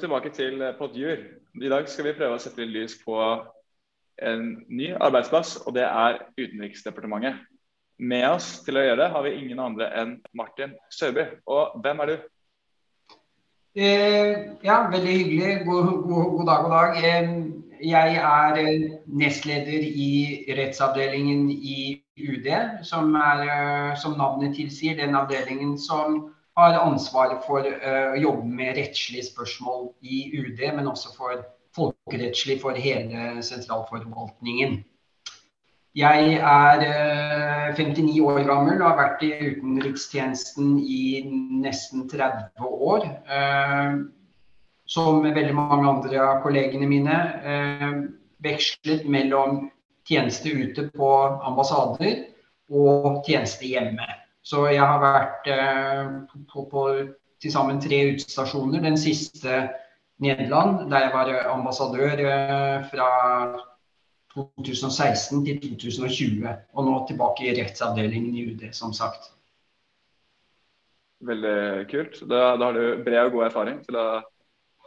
Velkommen tilbake til Podjur. I dag skal vi prøve å sette litt lys på en ny arbeidsplass, og det er Utenriksdepartementet. Med oss til å gjøre det har vi ingen andre enn Martin Søby. Og hvem er du? Eh, ja, veldig hyggelig. God, god, god, dag, god dag. Eh, jeg er eh, nestleder i rettsavdelingen i UD, som, er, eh, som navnet tilsier, den avdelingen som har ansvaret for uh, å jobbe med rettslige spørsmål i UD, men også for folkerettslig for hele sentralforvaltningen. Jeg er uh, 59 år gammel og har vært i utenrikstjenesten i nesten 30 år. Uh, som veldig mange andre av kollegene mine. vekslet mellom tjeneste ute på ambassader og tjeneste hjemme. Så jeg har vært eh, på, på til sammen tre utestasjoner. Den siste Nederland, der jeg var ambassadør eh, fra 2016 til 2020. Og nå tilbake i rettsavdelingen i UD, som sagt. Veldig kult. Da, da har du bred og god erfaring til å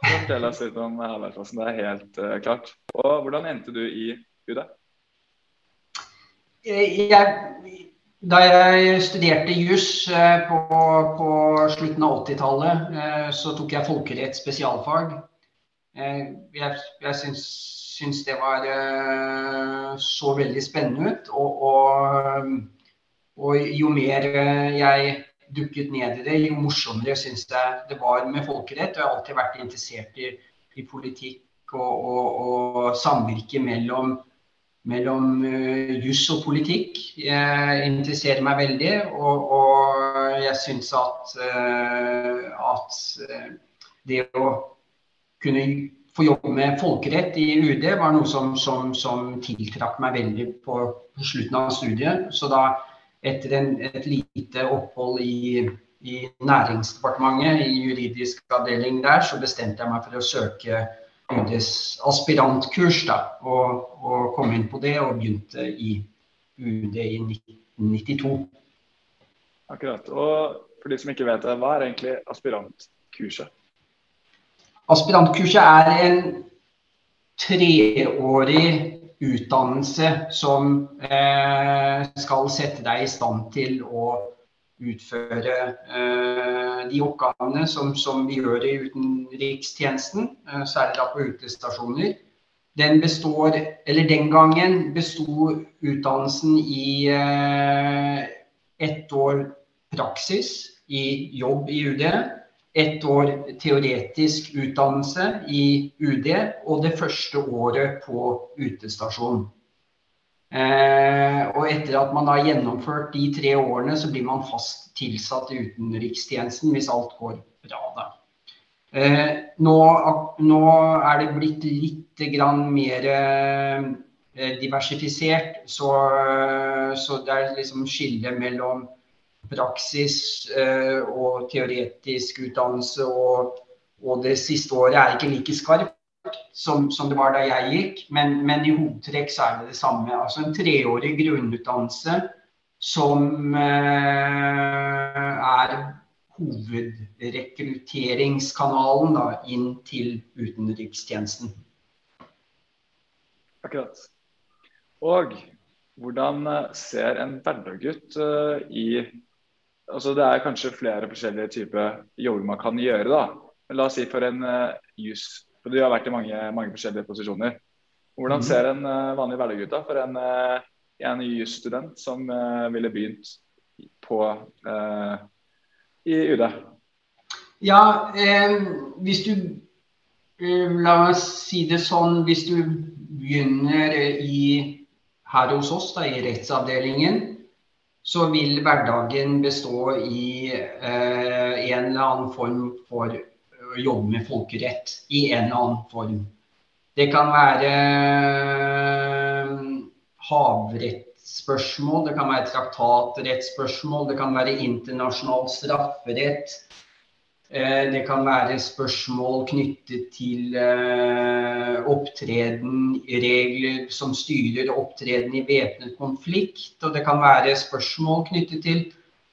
fortelle oss litt om arbeidsplassen. Det er helt uh, klart. Og hvordan endte du i UD? Jeg da jeg studerte juss eh, på, på, slutten av 80-tallet, eh, så tok jeg folkerett spesialfag. Eh, jeg, jeg syns, syns, det var så veldig spennende ut. Og, og, og, jo mer jeg dukket ned i det, jo morsommere syns jeg det var med folkerett. Og jeg har alltid vært interessert i, i politikk og, og samvirke mellom mellom uh, juss og politikk jeg interesserer meg veldig. Og, og jeg syns at, uh, at uh, det å kunne få jobbe med folkerett i UD var noe som, som, som tiltrakk meg veldig på, på, slutten av studiet. Så da, etter en, et lite opphold i, i Næringsdepartementet, i juridisk avdeling der, så bestemte jeg meg for å søke UDs aspirantkurs da, og, og, kom inn på det og begynte i UD i 1992. Akkurat. Og for de som ikke vet det, hva er egentlig aspirantkurset? Aspirantkurset er en treårig utdannelse som eh, skal sette deg i stand til å utføre eh, de oppgavene som, som, vi gjør i utenrikstjenesten, eh, særlig da på utestasjoner. Den består, den gangen besto utdannelsen i eh, ett år praksis i jobb i UD, ett år teoretisk utdannelse i UD og det første året på utestasjon. Eh, og etter at man har gjennomført de tre årene, så blir man fast tilsatt i utenrikstjenesten hvis alt går bra. da. Eh, nå, nå, er det blitt litt mer eh, diversifisert, så, så, det er liksom skille mellom praksis og teoretisk utdannelse. Og, og, det siste året er ikke like skarpt som, som, det var da jeg gikk, men, men, i hovedtrekk så er det det samme. Altså en treårig grunnutdannelse som eh, er hovedrekrutteringskanalen da, inn til utenrikstjenesten. Akkurat. Og hvordan eh, ser en hverdag ut uh, i altså Det er kanskje flere forskjellige typer jobber man kan gjøre. da. Men la oss si for en uh, juss for Du har vært i mange, mange forskjellige posisjoner. Hvordan mhm. ser en uh, vanlig hverdag ut da, for en, uh, en jusstudent som uh, ville begynt på, i UD? Ja, hvis du La meg si det sånn. Hvis du begynner i, her hos oss, da, i rettsavdelingen, så vil hverdagen bestå i en eller annen form for jobbe med folkerett i en eller annen form. Det kan være eh, havrettsspørsmål, det kan være traktatrettsspørsmål, det kan være internasjonal strafferett. Eh, det kan være spørsmål knyttet til eh, opptreden, regler som styrer opptreden i væpnet konflikt. Og det kan være spørsmål knyttet til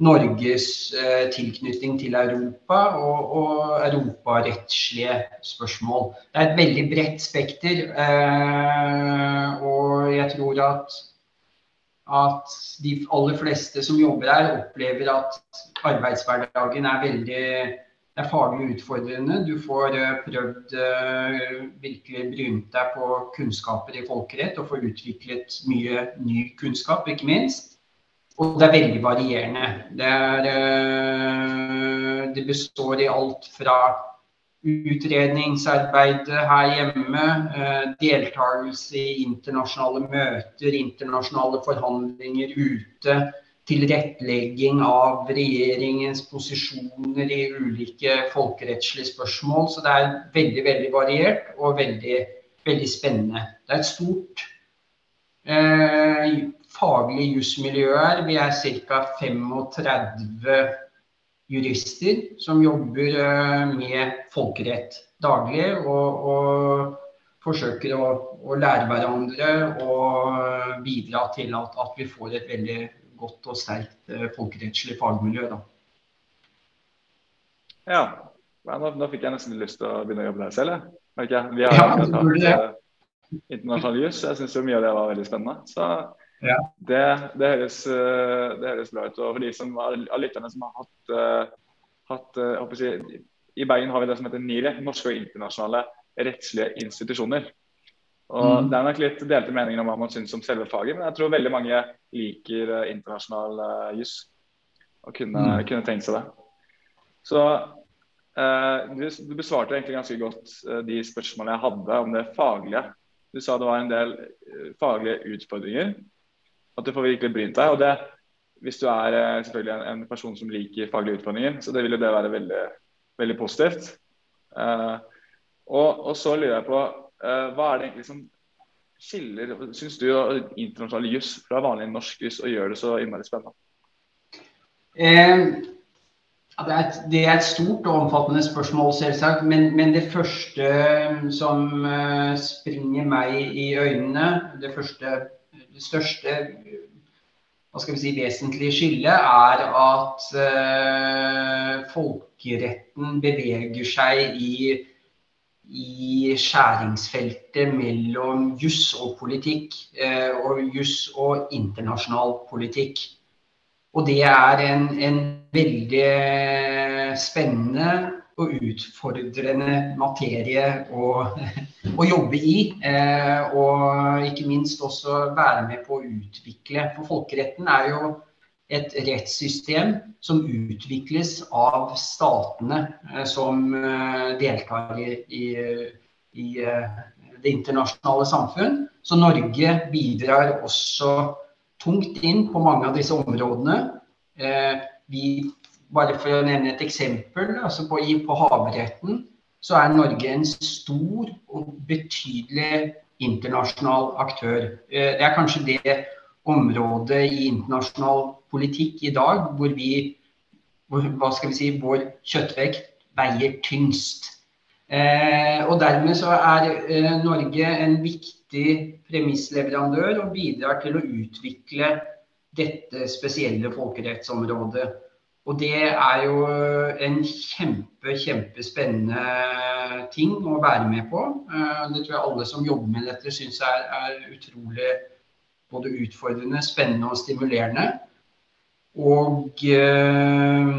Norges eh, tilknytning til Europa og, og europarettslige spørsmål. Det er et veldig bredt spekter, eh, og jeg tror at, at de aller fleste som jobber her, opplever at arbeidshverdagen er veldig det er faglig utfordrende. Du får uh, prøvd virkelig brynt deg på kunnskaper i folkerett og får utviklet mye ny kunnskap, ikke minst. Og det er veldig varierende. Det, er, det består i alt fra utredningsarbeidet her hjemme, deltakelse i internasjonale møter, internasjonale forhandlinger ute tilrettelegging av regjeringens posisjoner i ulike folkerettslige spørsmål. Så det er veldig veldig variert og veldig, veldig spennende. Det er et stort eh, faglig jusmiljøer. Vi er ca. 35 jurister som jobber eh, med folkerett daglig. og, og forsøker å, å, lære hverandre og bidra til at, at vi får et veldig godt og sterkt eh, folkerettslig fagmiljø. Da. Ja, nå, nå, fikk jeg nesten lyst til å begynne å jobbe der selv. Jeg. Vi har ja, hatt internasjonal jus. Jeg syns mye av det var veldig spennende. Så ja. det, det, høres, uh, det, høres, bra ut. Og for de som av lytterne som har hatt, uh, hatt jeg, I Bergen har vi det som heter NIRE, norske og internasjonale rettslige institusjoner. Og mm. Det er nok litt delte meninger om hva man syns om selve faget, men jeg tror veldig mange liker internasjonal juss og kunne, mm. kunne, tenkt seg det. Så uh, du, du, besvarte egentlig ganske godt uh, de spørsmålene jeg hadde om det faglige. Du sa det var en del faglige utfordringer. At du får virkelig brynt deg. og det hvis du er selvfølgelig en, en, person som liker faglige utfordringer, så det vil jo det være veldig, veldig positivt. Og, og, så lurer jeg på Uh, hva er det egentlig som skiller synes du, internasjonal juss fra vanlig norsk juss og gjør det så innmari spennende? Eh, det, er et, det, er et, stort og omfattende spørsmål, selvsagt. Men, men det første eh, som uh, springer meg i øynene, det første, største hva skal vi si, vesentlige skillet, er at uh, folkeretten beveger seg i i skjæringsfeltet mellom juss og politikk, uh, og juss og internasjonal politikk. Og det er en, en veldig spennende og utfordrende materie å, å jobbe i. Eh, og ikke minst også være med på å utvikle. For folkeretten er jo et rettssystem som utvikles av statene eh, som eh, deltar i, i, i eh, det internasjonale samfunn. Så Norge bidrar også tungt inn på mange av disse områdene. Vi, bare for å nevne et eksempel, altså på, på havretten så er Norge en stor og betydelig internasjonal aktør. Det er kanskje det området i internasjonal politikk i dag hvor vi hvor, hva skal vi si, vår kjøttvekt veier tyngst. Eh, og Dermed så er eh, Norge en viktig premissleverandør og bidrar til å utvikle dette spesielle folkerettsområdet. Og det er jo en kjempe, kjempespennende ting å være med på. Eh, det tror jeg alle som jobber med dette syns er, er utrolig både utfordrende, spennende og stimulerende. Og eh,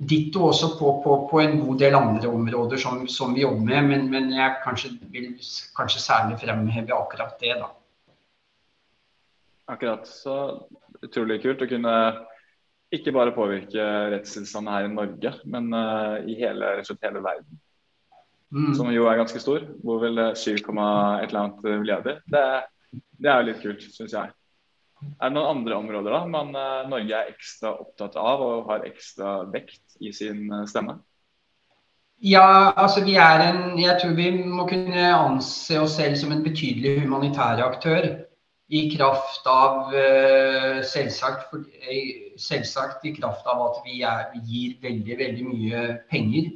ditto også på, på, på, en god del andre områder som, som vi jobber med, men, men jeg kanskje vil kanskje særlig fremheve akkurat det. da. Akkurat. Så utrolig kult å kunne ikke bare påvirke rettstilstanden her i Norge, men uh, i hele, hele verden. Mm. Som jo er ganske stor. Hvor vel 7, et eller annet milliarder. Det det er jo litt kult, syns jeg. Er det noen andre områder da man, uh, Norge er ekstra opptatt av og har ekstra vekt i sin uh, stemme? Ja, altså vi er en Jeg tror vi må kunne anse oss selv som en betydelig humanitær aktør. I kraft av selvsagt, for, selvsagt, i kraft av at vi, er, vi gir veldig, veldig mye penger.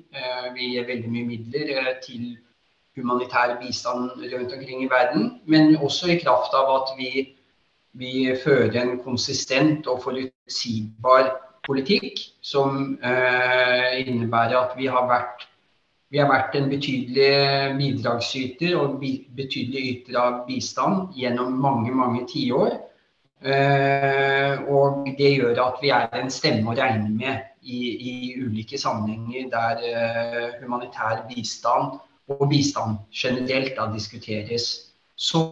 vi gir veldig mye midler til humanitær bistand rundt omkring i verden, men også i kraft av at vi, vi fører en konsistent og forutsigbar politikk som innebærer at vi har vært vi har vært en betydelig bidragsyter og betydelig yter av bistand gjennom mange, mange tiår. Og det gjør at vi er en stemme å regne med i, i ulike sammenhenger der humanitær bistand og bistand generelt da diskuteres. Så,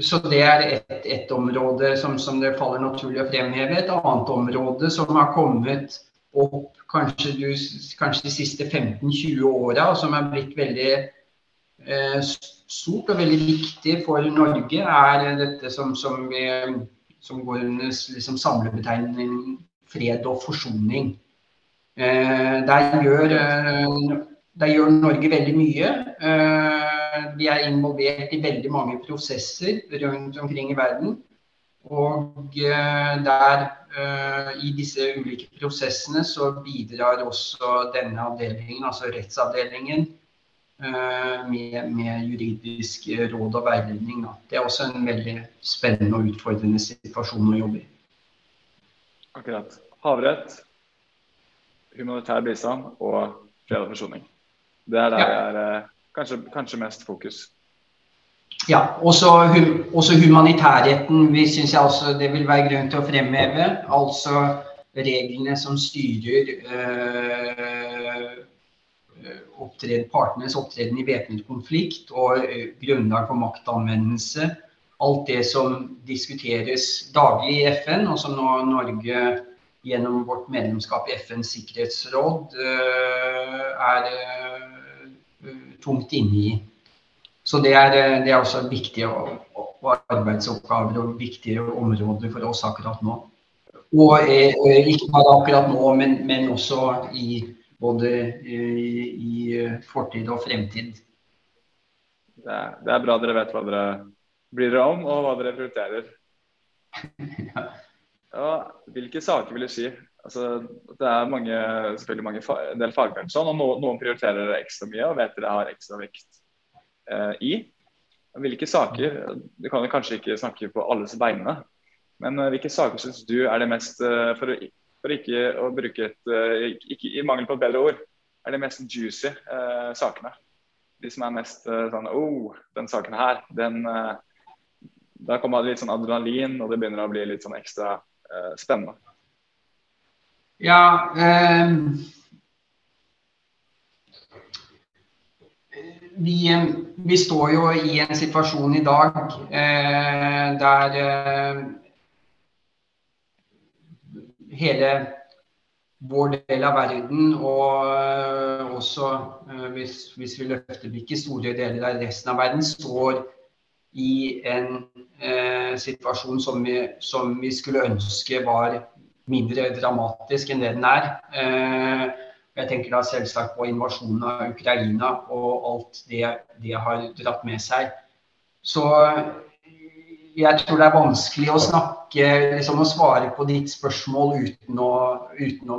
så det er ett et område som, som, det faller naturlig å fremheve. Et annet område som har kommet opp kanskje, du, kanskje de siste 15-20 åra, som er blitt veldig eh, stort og veldig viktig for Norge, er dette som, som, vi, som går under liksom, samlebetegningen fred og forsoning. Eh, der gjør eh, der gjør Norge veldig mye. Eh, vi er involvert i veldig mange prosesser rundt omkring i verden. Og eh, der, eh, i disse ulike prosessene, så bidrar også denne avdelingen, altså rettsavdelingen, med, med juridisk råd og veiledning. Det er også en veldig spennende og utfordrende situasjon å jobbe i. Akkurat. Havrett, humanitær bistand og fred og forsoning. Det er der ja. er eh, kanskje, kanskje, mest fokus. Ja, også, også humanitærretten vi synes jeg også det vil være grunn til å fremheve. Altså reglene som styrer øh, opptreden, partenes opptreden i væpnet konflikt og øh, grunnlag for maktanvendelse. Alt det som diskuteres daglig i FN, og som nå Norge gjennom vårt medlemskap i FNs sikkerhetsråd øh, er tungt inne i. Så det er, eh, det er også viktige arbeidsoppgaver og viktige områder for oss akkurat nå. Og eh, ikke bare akkurat nå, men, men også i både i, i, fortid og fremtid. Det er, det er, bra dere vet hva dere bryr dere om, og hva dere prioriterer. ja, hvilke saker vil du si Altså, det er mange, selvfølgelig mange, en del fagfelt sånn, og noen, noen prioriterer ekstra mye og vet dere har ekstra vekt eh, i. Hvilke saker Du kan jo kanskje ikke snakke på alles vegne, men eh, hvilke saker syns du er det mest for for, for, ikke å bruke et eh, ikke, I mangel på et bedre ord, er de mest juicy eh, sakene? De som er mest eh, sånn Oh, den saken her, den Da kommer det litt sånn adrenalin, og det begynner å bli litt sånn ekstra spennende. Ja eh, vi, vi, står jo i en situasjon i dag eh, der eh, hele vår del av verden, og eh, også eh, hvis, hvis, vi løfter blikket, store deler av resten av verden, står i en eh, situasjon som vi, som vi skulle ønske var mindre dramatisk enn det den er. Eh, jeg tenker da selvsagt på invasjonen av Ukraina og alt det det har dratt med seg. Så jeg tror det er vanskelig å snakke liksom, å svare på ditt spørsmål uten å, uten å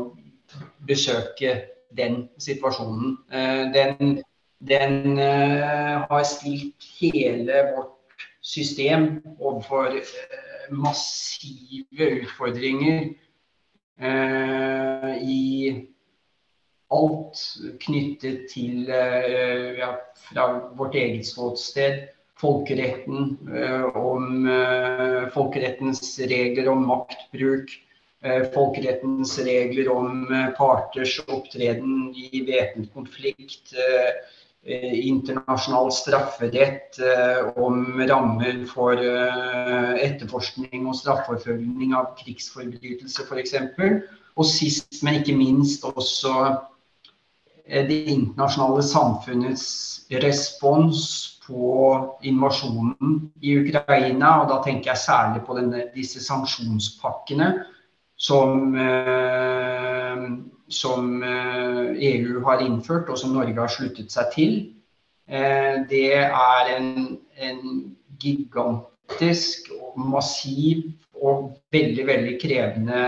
besøke den situasjonen. Eh, den, den uh, har stilt hele vårt system overfor uh, massive utfordringer Eh, i alt knyttet til eh, ja, fra vårt eget ståsted. Folkeretten, eh, om folkerettens regler om maktbruk. Folkerettens regler om parters opptreden i væpnet konflikt. Internasjonal strafferett om rammer for etterforskning og straffeforfølgning av krigsforbrytelser f.eks. Og sist, men ikke minst også eh, det internasjonale samfunnets respons på invasjonen i Ukraina. Og da tenker jeg særlig på denne, disse sanksjonspakkene som, eh, som EU eh, e har innført, og som Norge har sluttet seg til. Eh, det er en, en gigantisk massiv og veldig, veldig krevende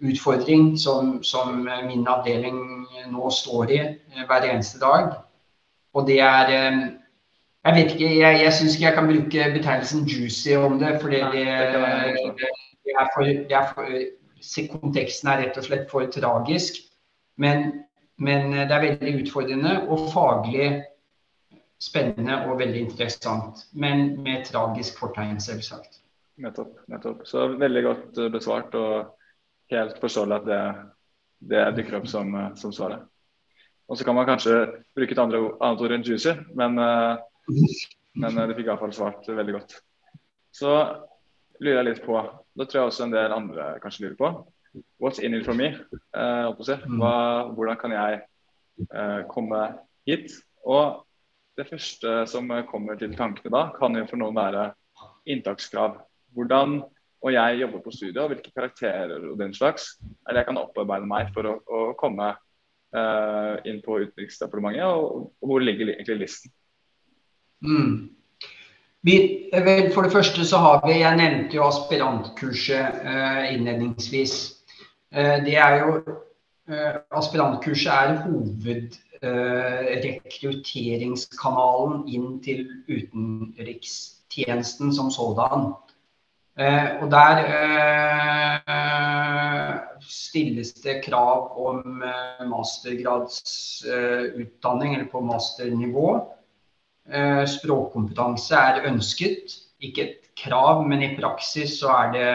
utfordring som, som, min avdeling nå står i uh, hver eneste dag. Og det er, um, Jeg vet ikke, jeg, jeg syns ikke jeg kan bruke betegnelsen juicy om det. For det, det, det, er for, det er for, konteksten er rett og slett for tragisk. Men, men det er veldig utfordrende og faglig spennende og veldig interessant. Men med tragisk fortegn, selvsagt. Nettopp. nettopp. Så veldig godt eh, besvart og helt forståelig at det, det dukker opp som, eh, som svaret. Og så kan man kanskje bruke et andre, annet ord enn juicy, men uh, men eh, det fikk iallfall svart veldig godt. Så lurer jeg litt på, da tror jeg også en del andre kanskje lurer på, what's in it for me? Uh, Hva, hvordan kan jeg eh, komme hit? Og det første som kommer til tankene da, kan jo for noen være inntakskrav. Hvordan og jeg jobber på studiet, og hvilke karakterer og den slags er det jeg kan opparbeide meg for å, å komme uh, inn på Utenriksdepartementet, og, og hvor ligger egentlig listen? Mm. Vi, vel, for det første så har vi Jeg nevnte jo aspirantkurset uh, innledningsvis. Uh, det er jo Aspirantkurset er hovedrekrutteringskanalen inn til utenrikstjenesten som sådan. Eh, og der eh, stilles det krav om mastergradsutdanning, eller på masternivå. Eh, språkkompetanse er ønsket, ikke et krav, men i praksis så er det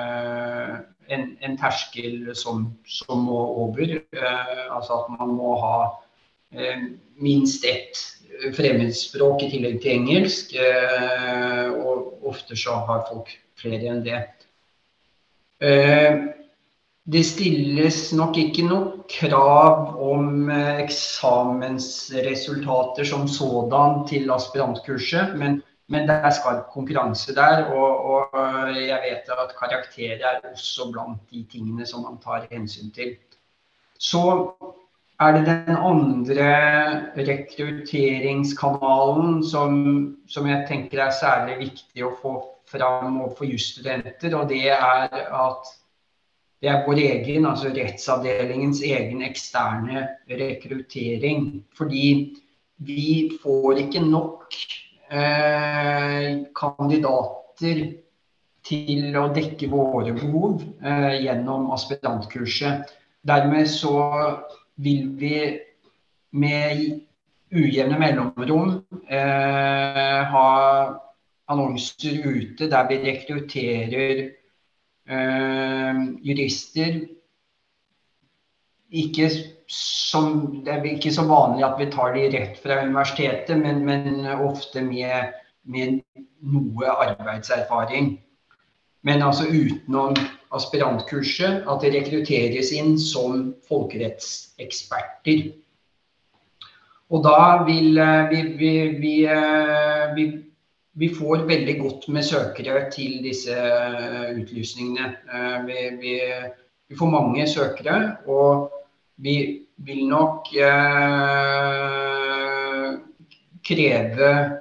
eh, en, en terskel som, som, må over. Eh, altså at man må ha minst ett fremmedspråk i tillegg til engelsk. og ofte så har folk flere enn det. Det stilles nok ikke noe krav om eh, eksamensresultater som sådan til aspirantkurset, men, men det er skarp konkurranse der. Og, og, jeg vet at karakterer er også blant de tingene som man tar hensyn til. Så er det den andre rekrutteringskanalen som, som jeg tenker er særlig viktig å få fram overfor jusstudenter, og det er at det er vår egen, altså rettsavdelingens egen eksterne rekruttering. Fordi vi får ikke nok eh, kandidater til å dekke våre behov eh, gjennom aspirantkurset. Dermed så vil vi med ujevne mellomrom eh, ha annonser ute der vi rekrutterer Eh, jurister ikke som, Det er ikke så vanlig at vi tar de rett fra universitetet, men, men ofte med, med, noe arbeidserfaring. Men altså utenom aspirantkurset, at det rekrutteres inn som folkerettseksperter. Og da vil eh, vi, vi, vi, eh, vi vi får veldig godt med søkere til disse eh, utlysningene. Vi, vi, vi får mange søkere, og vi vil nok eh, kreve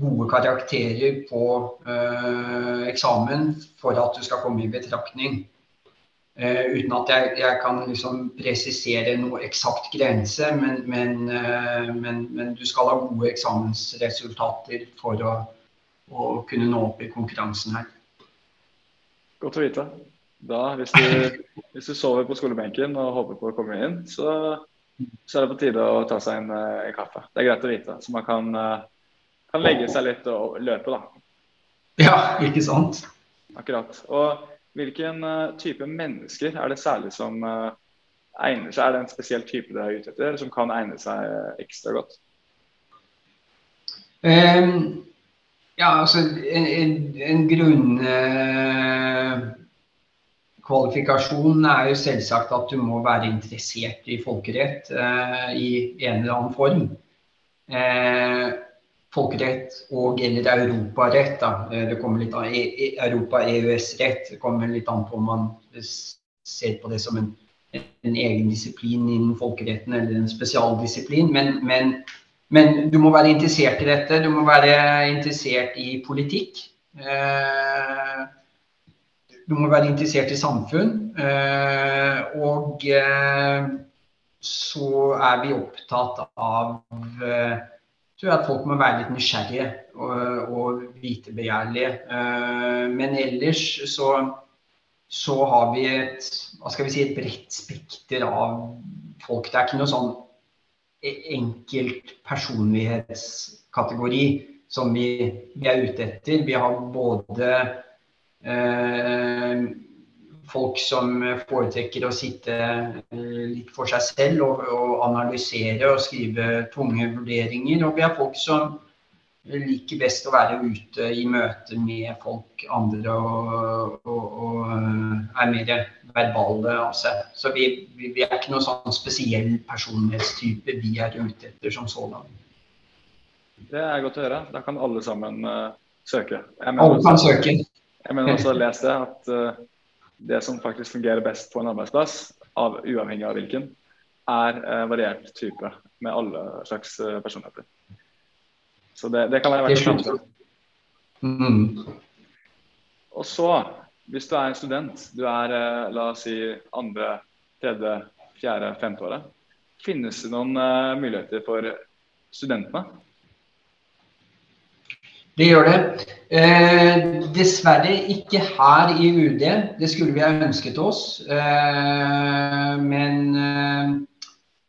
gode karakterer på eh, eksamen for at du skal komme i betraktning. Eh, uten at jeg, jeg kan liksom presisere noe eksakt grense, men, men, eh, men, men, du skal ha gode eksamensresultater for å å kunne nå opp i konkurransen her. Godt å vite. Da, hvis du, hvis du, sover på skolebenken og håper på å komme inn, så, så er det på tide å ta seg en, eh, en, kaffe. Det er greit å vite, så man kan, eh, kan legge seg litt og løpe, da. Ja, ikke sant. Akkurat. Og hvilken uh, type mennesker er det særlig som uh, egner seg? Er det en spesiell type du er ute etter, som kan egne seg uh, ekstra godt? Um, ja, altså en, en, en grunnkvalifikasjon uh, er jo selvsagt at du må være interessert i folkerett uh, i en eller annen form. Eh, folkerett og eller europarett. Da. Eh, det kommer litt an, e, e, Europa-EØS-rett det kommer litt an på om man ser på det som en, en egen disiplin innen folkeretten eller en spesialdisiplin. Men, men men du må være interessert i dette. Du må være interessert i politikk. Eh, du må være interessert i samfunn. Eh, og eh, så er vi opptatt av tror jeg at folk må være litt nysgjerrige og, og vitebegjærlige. Uh, men ellers så, så har vi et, hva skal vi si, et bredt spekter av folk. Det er ikke noe sånn enkelt personlighetskategori som vi, vi er ute etter. Vi har både eh, folk som foretrekker å sitte eh, litt for seg selv og, og, analysere og skrive tunge vurderinger. Og vi har folk som liker best å være ute i møte med folk andre og, og, og er mer verbale av seg. Så vi, vi, er ikke noen sånn spesiell personlighetstype vi er ute etter som sådan. Det er godt å høre. Da kan alle sammen uh, søke. alle kan også, søke. Jeg mener også å lese at uh, det som faktisk fungerer best på en arbeidsplass, av, uavhengig av hvilken, er uh, variert type med alle slags personligheter. Så det, det kan være verdt å kanskje. med Og så, hvis du er en student, du er eh, la oss si andre, tredje, fjerde, femte året, finnes det noen uh, muligheter for studentene? Det gjør det. Eh, dessverre ikke her i UD. Det skulle vi ha ønsket oss. Eh, men eh,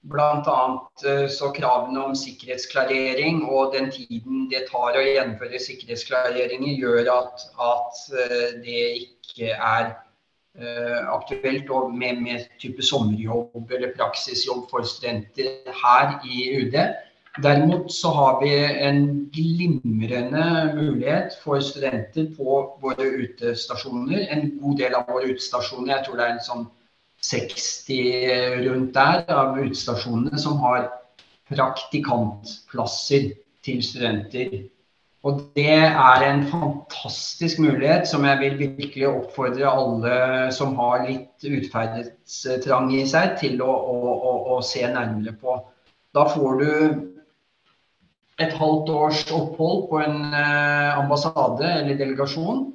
Bl.a. Eh, så kravene om sikkerhetsklarering og den tiden det tar å gjennomføre sikkerhetsklareringer, gjør at, at eh, det ikke er uh, aktuelt med, med type sommerjobb eller praksisjobb for studenter her i UD. Derimot så har vi en glimrende mulighet for studenter på våre utestasjoner. En god del av våre utestasjoner, jeg tror det er en sånn 60 rundt der av utestasjonene som har praktikantplasser til studenter. Og det er en fantastisk mulighet som jeg vil virkelig oppfordre alle som har litt utferdstrang i seg, til å, å, å, å, se nærmere på. Da får du et halvt års opphold på en eh, ambassade eller delegasjon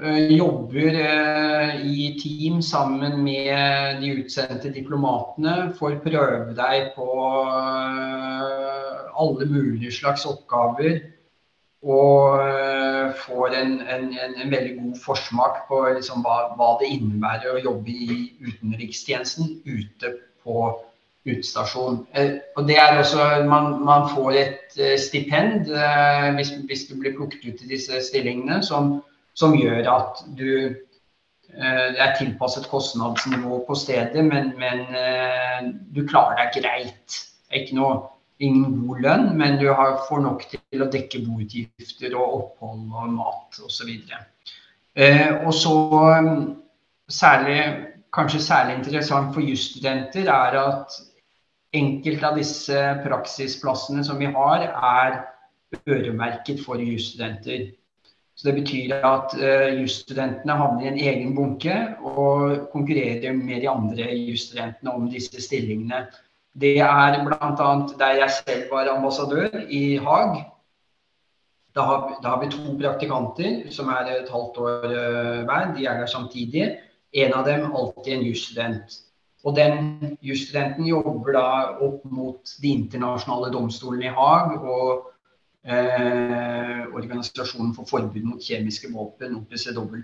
Eh, jobber eh, i team sammen med de utsendte diplomatene. Får prøve deg på alle mulige slags oppgaver. Og får en, en, en, en veldig god forsmak på liksom hva, hva, det innebærer å jobbe i utenrikstjenesten ute på utestasjon. Og det er også, man, man får et stipend hvis, hvis, du blir plukket ut i disse stillingene. som som gjør at du eh, det er tilpasset kostnadsnivå på stedet, men, men eh, du klarer deg greit. Ikke noe, ingen god lønn, men du har, får nok til å dekke boutgifter og opphold og mat osv. Eh, og så særlig, kanskje særlig interessant for jusstudenter er at enkelte av disse praksisplassene som vi har, er øremerket for jusstudenter. Så Det betyr at uh, jusstudentene havner i en egen bunke og konkurrerer med de andre jusstudentene om disse stillingene. Det er bl.a. der jeg selv var ambassadør, i Haag. Da har, da har, vi to praktikanter som er et halvt år uh, hver. De er der samtidig. En av dem alltid en jusstudent. Og den jusstudenten jobber da opp mot de internasjonale domstolene i Haag og eh, Organisasjonen for forbud mot kjemiske våpen, OPCW.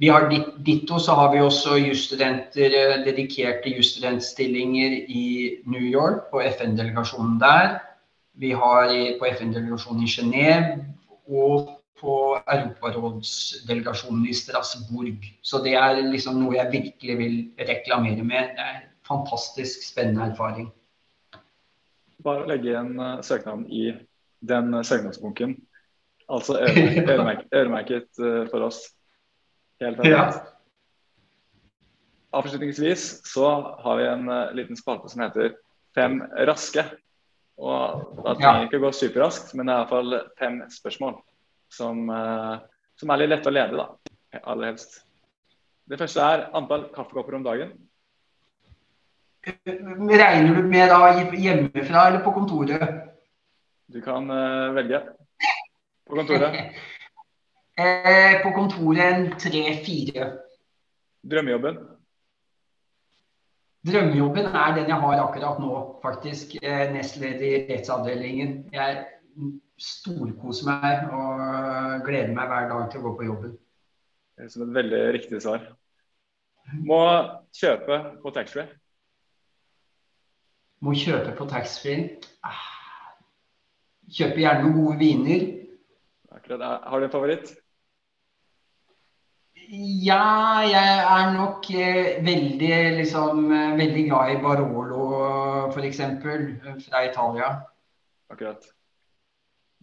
Vi har Ditto så har vi også jusstudenter, eh, dedikerte jusstudentstillinger i New York, på FN-delegasjonen der. Vi har på FN-delegasjonen i Genéve og på Europarådsdelegasjonen i Strasbourg. Så det er liksom noe jeg virkelig vil reklamere med. Det er en fantastisk spennende erfaring. Bare å legge igjen uh, søknaden i den søknadsbunken. Altså øremerket, øremerket uh, for oss. Helt perfekt. Ja. Avslutningsvis så har vi en liten spalte som heter Fem raske. Og Da trenger ja. ikke gå superraskt, men det er iallfall fem spørsmål som, uh, som, er litt lette å lede, da. Aller helst. Det første er antall kaffekopper om dagen. Regner du med da hjemmefra eller på kontoret? Du kan uh, velge. På kontoret? eh, på kontoret en tre-fire. Drømmejobben? Drømmejobben er den jeg har akkurat nå, faktisk. Nestleder i rettsavdelingen. Jeg storkoser meg og gleder meg hver dag til å gå på jobben. Som et veldig riktig svar. Må kjøpe på taxfree. Må kjøpe på taxfree. Kjøpe gjerne noen gode viner. Akkurat. Har du en favoritt? Ja, jeg er nok eh, veldig, liksom, eh, veldig glad i Barolo f.eks. fra Italia. Akkurat.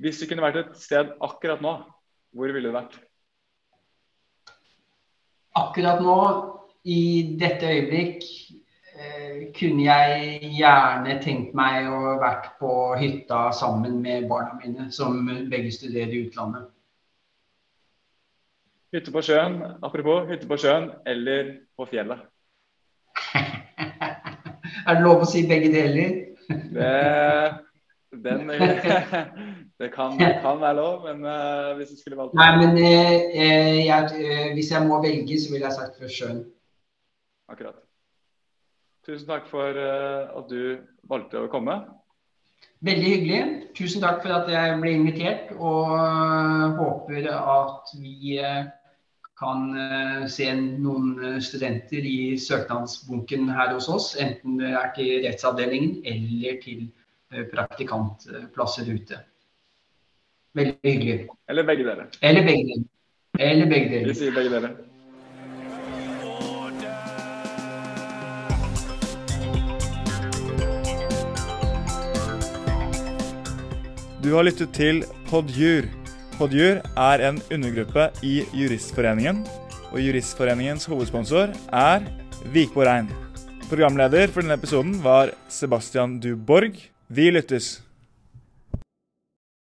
Hvis du kunne vært et sted akkurat nå, hvor ville du vært? Akkurat nå, i dette øyeblikk, eh, kunne jeg gjerne tenkt meg å vært på hytta sammen med barna mine, som begge studerer i utlandet. Hytte på sjøen, apropos hytte på sjøen eller på fjellet? er det lov å si begge deler? det, den, det kan, kan, være lov, men uh, hvis du skulle valgt Nei, men uh, jeg, uh, hvis jeg må velge, så ville jeg sagt for sjøen. Akkurat. Tusen takk for at du valgte å komme. Veldig hyggelig. Tusen takk for at jeg ble invitert, og håper at vi kan se noen studenter i søknadsbunken her hos oss. Enten det er til rettsavdelingen eller til praktikantplasser ute. Veldig hyggelig. Eller begge deler. Eller begge deler. Eller begge deler. Vi sier begge deler. Du har lyttet til Podjur Podjur er en undergruppe i Juristforeningen, og Juristforeningens hovedsponsor er Vikborg Rein. Programleder for denne episoden var Sebastian Duborg. Vi lyttes!